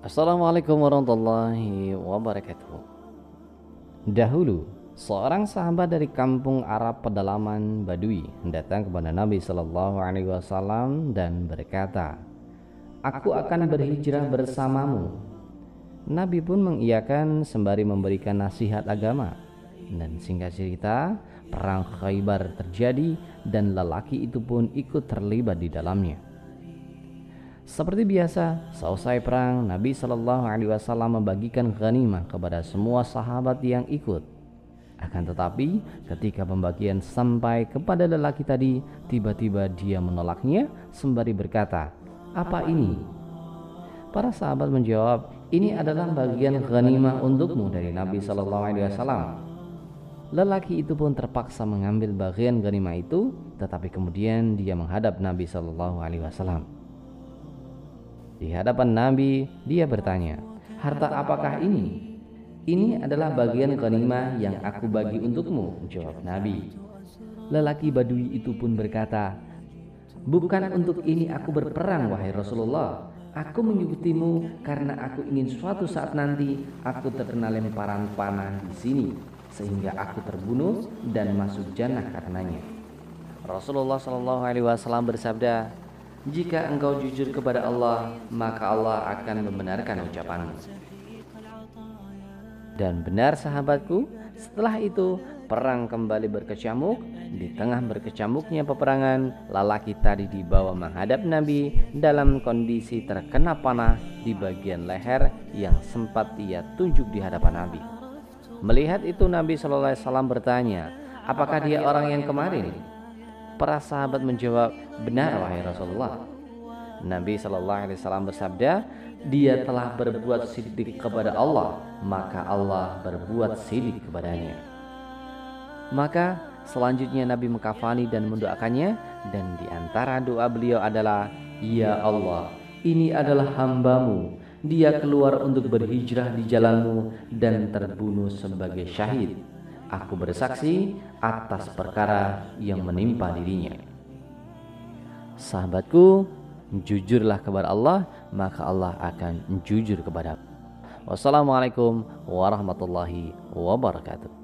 Assalamualaikum warahmatullahi wabarakatuh. Dahulu, seorang sahabat dari kampung Arab pedalaman Badui datang kepada Nabi Shallallahu Alaihi Wasallam dan berkata, "Aku akan berhijrah bersamamu." Nabi pun mengiyakan sembari memberikan nasihat agama. Dan singkat cerita, perang Khaybar terjadi dan lelaki itu pun ikut terlibat di dalamnya. Seperti biasa, selesai perang, Nabi Shallallahu Alaihi Wasallam membagikan ghanimah kepada semua sahabat yang ikut. Akan tetapi, ketika pembagian sampai kepada lelaki tadi, tiba-tiba dia menolaknya sembari berkata, "Apa ini?" Para sahabat menjawab, "Ini adalah bagian ghanimah untukmu dari Nabi Shallallahu Alaihi Wasallam." Lelaki itu pun terpaksa mengambil bagian ghanimah itu, tetapi kemudian dia menghadap Nabi Shallallahu Alaihi Wasallam. Di hadapan Nabi, dia bertanya, "Harta apakah ini?" "Ini adalah bagian ghanimah yang aku bagi untukmu," jawab Nabi. Lelaki Badui itu pun berkata, "Bukan untuk ini aku berperang, wahai Rasulullah. Aku mengikutimu karena aku ingin suatu saat nanti aku terkena lemparan panah di sini sehingga aku terbunuh dan masuk jannah karenanya." Rasulullah Shallallahu Alaihi Wasallam bersabda, jika engkau jujur kepada Allah, maka Allah akan membenarkan ucapanmu. Dan benar sahabatku, setelah itu perang kembali berkecamuk. Di tengah berkecamuknya peperangan, lelaki tadi dibawa menghadap Nabi dalam kondisi terkena panah di bagian leher yang sempat ia tunjuk di hadapan Nabi. Melihat itu Nabi Shallallahu Alaihi Wasallam bertanya, apakah dia orang yang kemarin? Para sahabat menjawab, "Benar wahai Rasulullah." Nabi Shallallahu alaihi wasallam bersabda, "Dia telah berbuat sidik kepada Allah, maka Allah berbuat sidik kepadanya." Maka selanjutnya Nabi mengkafani dan mendoakannya dan di antara doa beliau adalah, "Ya Allah, ini adalah hambamu. Dia keluar untuk berhijrah di jalanmu dan terbunuh sebagai syahid." Aku bersaksi atas perkara yang menimpa dirinya. Sahabatku, jujurlah kepada Allah, maka Allah akan jujur kepada. Wassalamualaikum warahmatullahi wabarakatuh.